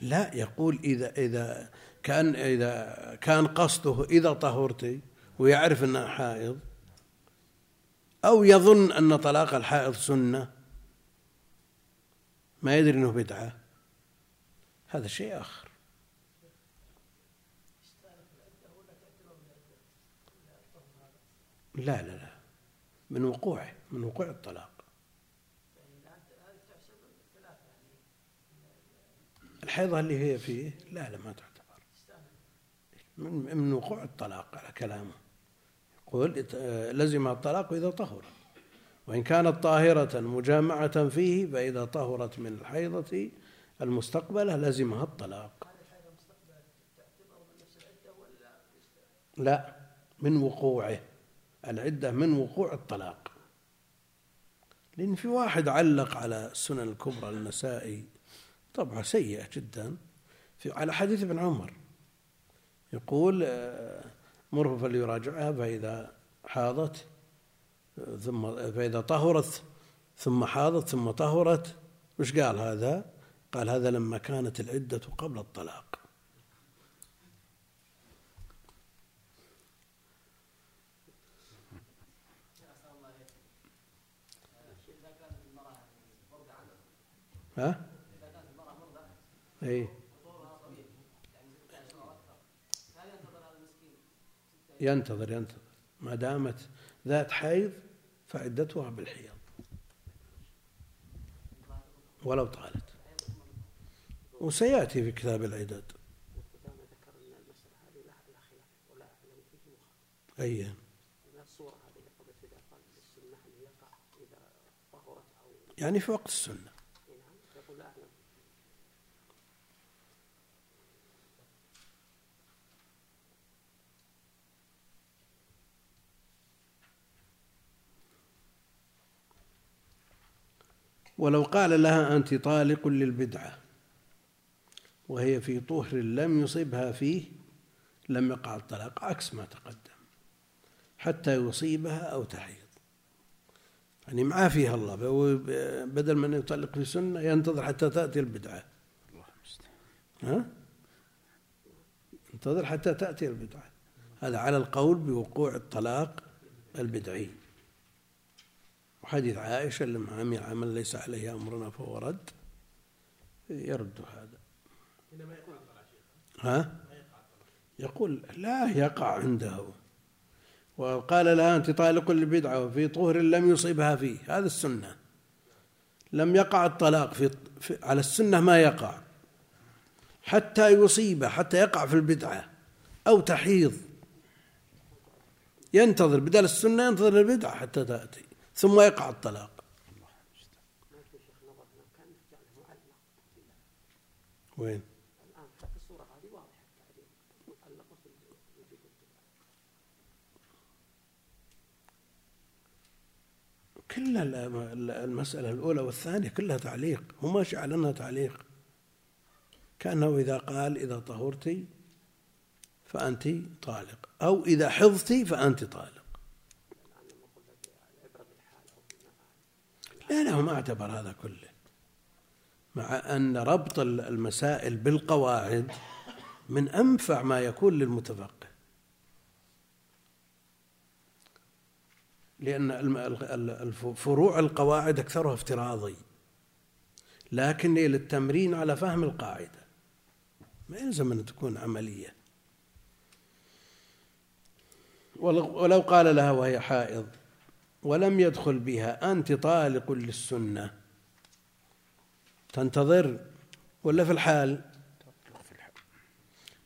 لا يقول إذا إذا كان إذا كان قصده إذا طهرتي ويعرف أنها حائض أو يظن أن طلاق الحائض سنة؟ ما يدري أنه بدعة. هذا شيء آخر. لا لا لا. من وقوعه من وقوع الطلاق. الحيضة اللي هي فيه لا لا ما تعتبر. من, وقوع الطلاق على كلامه. يقول لزمها الطلاق إذا طهرت وإن كانت طاهرة مجامعة فيه فإذا طهرت من الحيضة المستقبلة لزمها الطلاق. لا من وقوعه العدة من وقوع الطلاق. لأن في واحد علق على السنن الكبرى النسائي طبعا سيئة جدا في على حديث ابن عمر يقول آه، مره فليراجعها فإذا حاضت ثم فإذا طهرت ثم حاضت ثم طهرت وش قال هذا؟ قال هذا لما كانت العدة قبل الطلاق ها؟ اي ينتظر ينتظر. ما دامت ذات حيض فعدتها بالحيض. ولو طالت. وسيأتي في كتاب العدد أي. يعني في وقت السنة. ولو قال لها أنت طالق للبدعة وهي في طهر لم يصبها فيه لم يقع الطلاق عكس ما تقدم حتى يصيبها أو تحيض. يعني معاه فيها الله بدل من يطلق في سنة ينتظر حتى تأتي البدعة. ها؟ ينتظر حتى تأتي البدعة. هذا على القول بوقوع الطلاق البدعي. وحديث عائشة لما عمل عمل ليس عليه أمرنا فهو رد. يرد هذا. ها؟ يقول لا يقع عنده. وقال لها أنت طالق للبدعة وفي طهر لم يصيبها فيه. هذا السنة. لم يقع الطلاق في, في على السنة ما يقع. حتى يصيب حتى يقع في البدعة أو تحيض. ينتظر بدل السنة ينتظر البدعة حتى تأتي. ثم يقع الطلاق. وين؟ كل المسألة الأولى والثانية كلها تعليق. هو ماشي على أنها تعليق. كأنه إذا قال إذا طهرتي فأنت طالق. أو إذا حفظتي فأنت طالق. لا ما اعتبر هذا كله. مع أن ربط المسائل بالقواعد من أنفع ما يكون للمتفقه. لأن فروع القواعد أكثرها افتراضي. لكن للتمرين على فهم القاعدة. ما يلزم أن تكون عملية. ولو قال لها وهي حائض. ولم يدخل بها. أنت طالق للسنة. تنتظر ولا في الحال؟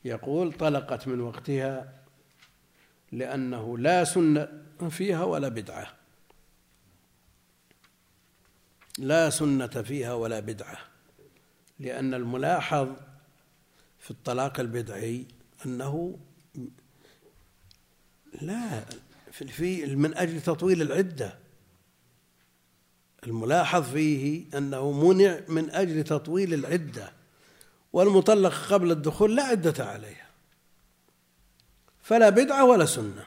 يقول طلقت من وقتها لأنه لا سنة فيها ولا بدعة. لا سنة فيها ولا بدعة. لأن الملاحظ في الطلاق البدعي أنه لا في من أجل تطويل العدة. الملاحظ فيه أنه منع من أجل تطويل العدة والمطلق قبل الدخول لا عدة عليها فلا بدعة ولا سنة.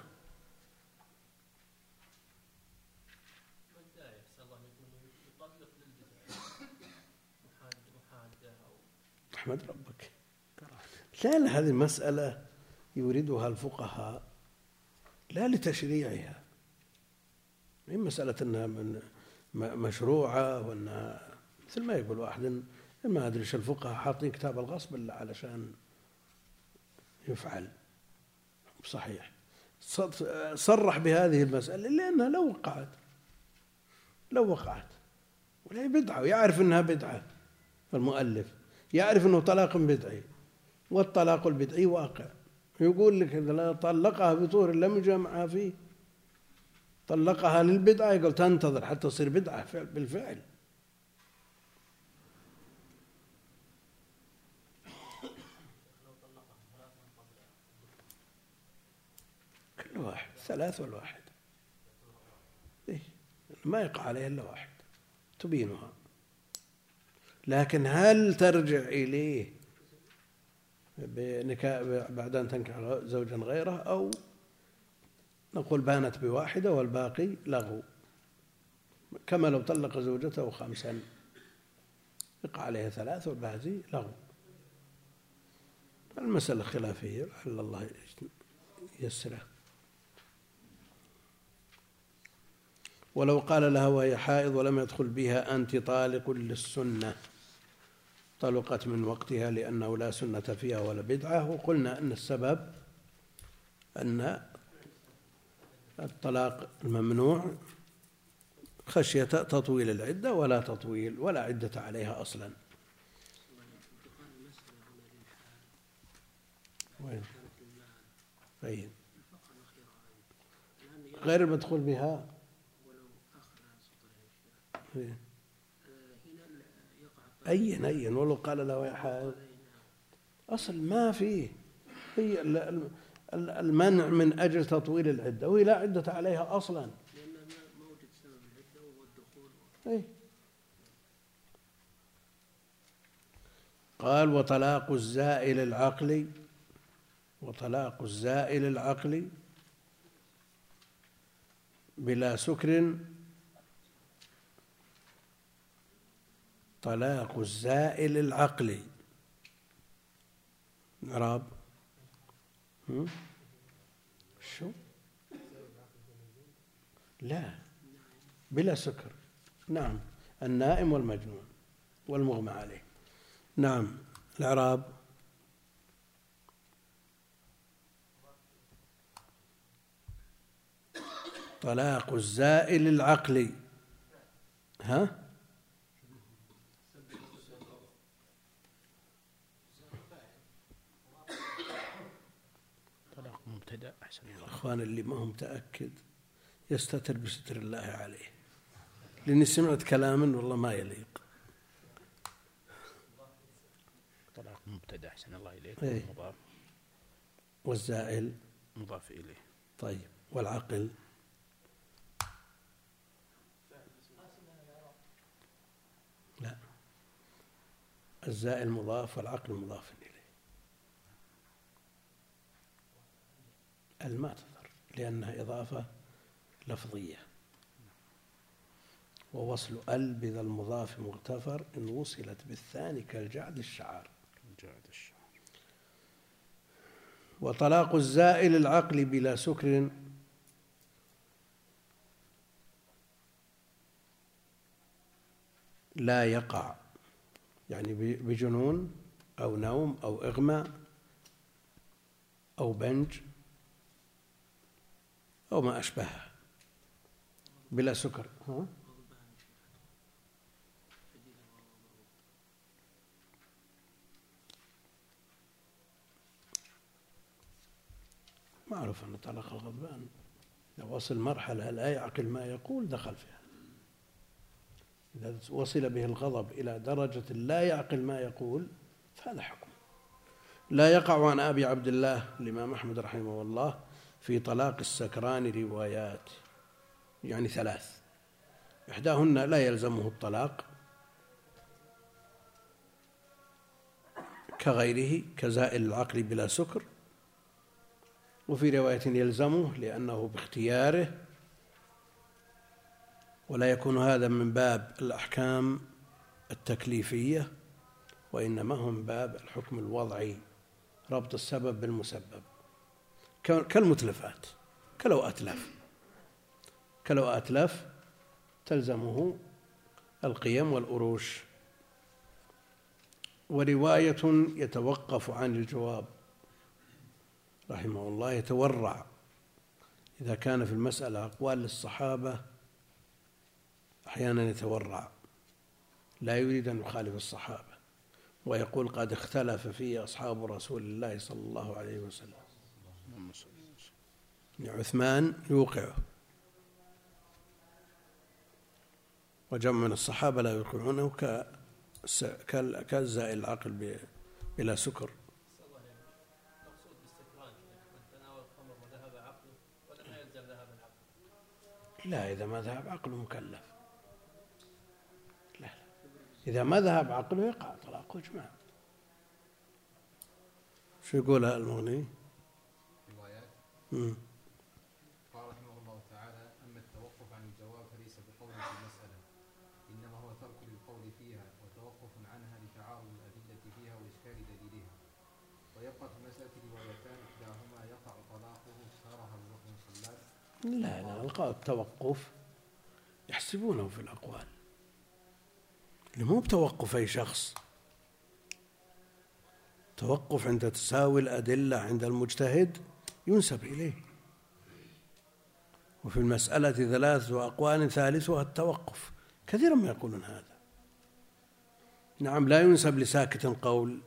أحمد ربك. لا لا هذه مسألة يريدها الفقهاء. لا لتشريعها. هي مسألة أنها من مشروعة وأنها مثل ما يقول واحد ما أدري إيش الفقهاء حاطين كتاب الغصب إلا علشان يفعل. صحيح. صرح بهذه المسألة لأنها لو وقعت. لو وقعت. ولا بدعة ويعرف أنها بدعة. فالمؤلف يعرف أنه طلاق بدعي. والطلاق البدعي واقع. يقول لك إذا طلقها بطهر لم يجمعها فيه. طلقها للبدعة يقول تنتظر حتى تصير بدعة بالفعل. كل واحد ثلاث والواحد. إيه؟ ما يقع عليه إلا واحد تبينها. لكن هل ترجع إليه؟ بنكاح بعد أن تنكح زوجا غيره أو نقول بانت بواحدة والباقي لغو كما لو طلق زوجته خمسا يقع عليها ثلاث والباقي لغو المسألة خلافية لعل الله يسره ولو قال لها وهي حائض ولم يدخل بها أنت طالق للسنة. طلقت من وقتها لأنه لا سنة فيها ولا بدعة وقلنا أن السبب أن الطلاق الممنوع خشية تطويل العدة ولا تطويل ولا عدة عليها أصلا وين؟ أين؟ غير المدخول بها أين أين أين ولو قال له يا حائض أصل ما فيه هي المنع من أجل تطويل العدة وهي لا عدة عليها أصلا. أي قال وطلاق الزائل العقلي وطلاق الزائل العقلي بلا سكر طلاق الزائل العقلي. إعراب شو؟ لا. بلا سكر. نعم. النائم والمجنون والمغمى عليه. نعم. الإعراب طلاق الزائل العقلي. ها؟ الإخوان اللي ما هو متأكد يستتر بستر الله عليه. لأني سمعت كلاما والله ما يليق. طلاق مبتدأ أحسن الله إليك إيه. مضاف والزائل. مضاف إليه. طيب. والعقل. لا. الزائل مضاف والعقل مضاف إليه. الما تظهر لأنها إضافة لفظية. ووصل ال بذا المضاف مغتفر إن وصلت بالثاني كالجعد الشعار. جعد الشعر وطلاق الزائل العقل بلا سكر. لا يقع. يعني بجنون أو نوم أو إغماء أو بنج أو ما أشبهها. بلا سكر. ها؟ معروف أن طلاق الغضبان لو وصل مرحلة لا يعقل ما يقول دخل فيها. إذا وصل به الغضب إلى درجة لا يعقل ما يقول فهذا حكم. لا يقع عن أبي عبد الله الإمام أحمد رحمه الله في طلاق السكران روايات يعني ثلاث. إحداهن لا يلزمه الطلاق كغيره كزائل العقل بلا سكر. وفي رواية يلزمه لأنه باختياره ولا يكون هذا من باب الأحكام التكليفية وإنما هو من باب الحكم الوضعي ربط السبب بالمسبب. كالمتلفات كلو أتلف كلو أتلف تلزمه القيم والأروش. ورواية يتوقف عن الجواب. رحمه الله يتورع. إذا كان في المسألة أقوال للصحابة أحيانا يتورع. لا يريد أن يخالف الصحابة. ويقول قد اختلف فيه أصحاب رسول الله صلى الله عليه وسلم. عثمان يوقعه. وجمع من الصحابة لا يوقعونه كالزائل العقل بلا سكر. لا إذا ما ذهب عقله مكلف. لا لا. إذا ما ذهب عقله يقع طلاقه إجماع. شو يقول المغني؟ روايات مم. قال رحمه الله تعالى أما التوقف عن الجواب فليس بقول في المسألة إنما هو ترك للقول فيها وتوقف عنها لتعارض الأدلة فيها وإشكال دليلها ويبقى في المسألة روايتان إحداهما يقع طلاقه اشتهرها بوقت صلات لا لا القاء التوقف يحسبونه في الأقوال. اللي مو بتوقف أي شخص. توقف عند تساوي الأدلة عند المجتهد ينسب إليه. وفي المسألة ثلاثة أقوال ثالثها التوقف. كثيرا ما يقولون هذا. نعم لا ينسب لساكت قول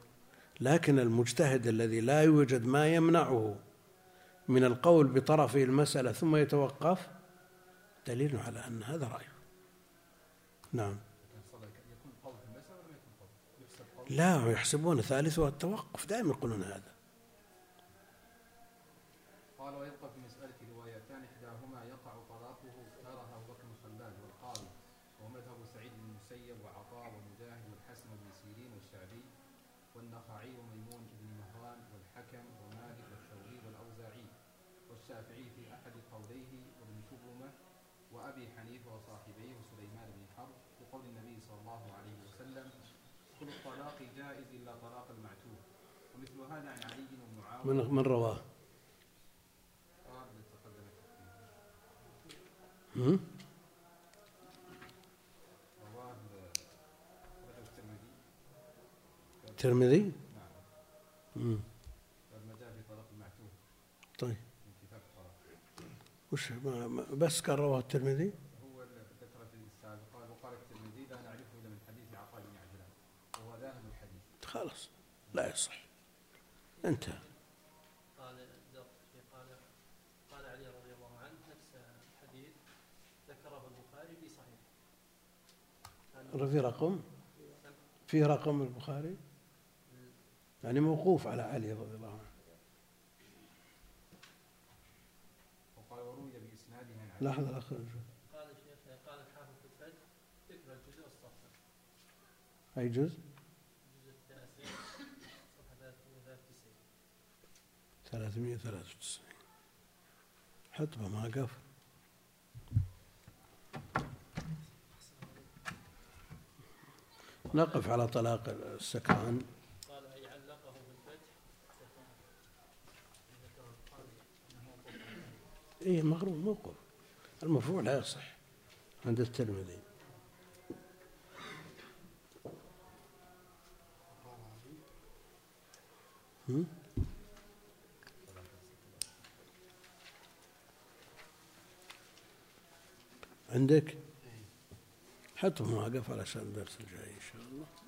لكن المجتهد الذي لا يوجد ما يمنعه من القول بطرفه المسألة ثم يتوقف دليل على أن هذا رأيه نعم. لا ويحسبون ثالثها التوقف. دائما يقولون هذا. قال ويبقى في المسألة روايتان إحداهما يقع طلاقه اختارها أبو بكر الخلال والقاضي ومذهب سعيد بن المسيب وعطاء ومجاهد والحسن بن سيرين والشعبي والنخعي وميمون بن مهران والحكم ومالك والثوري والأوزاعي والشافعي في أحد قوليه وابن شبرمة وأبي حنيفة وصاحبيه وسليمان بن حرب بقول النبي صلى الله عليه وسلم كل الطلاق جائز إلا طلاق المعتوه ومثل هذا عن علي ومعاوية من من رواه. الترمذي؟ نعم طيب. وش بس قال رواه الترمذي؟ هو ذكر في السابق قال وقال الترمذي لا نعرفه الا من حديث عطاء بن عجلان وهو ذاهب الحديث خلاص لا يصح. انتهى قال الدرقطي قال قال علي رضي الله عنه نفس الحديث ذكره البخاري في صحيح كان في رقم في رقم البخاري؟ يعني موقوف على علي رضي الله عنه. وقال وروي بإسناده عن علي. لحظة الأخ قال الشيخ قال الحافظ في الفتح ذكر الجزء والصفحة. أي جزء؟ الجزء التاسع صفحة 393 393 حطبة ما قف نقف على طلاق السكران قال أي علقه بالفتح. اي مغروم موقف المرفوع لا يصح عند الترمذي هم؟ عندك حطه مواقف علشان الدرس الجاي إن شاء الله.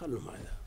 خلوا معي ذا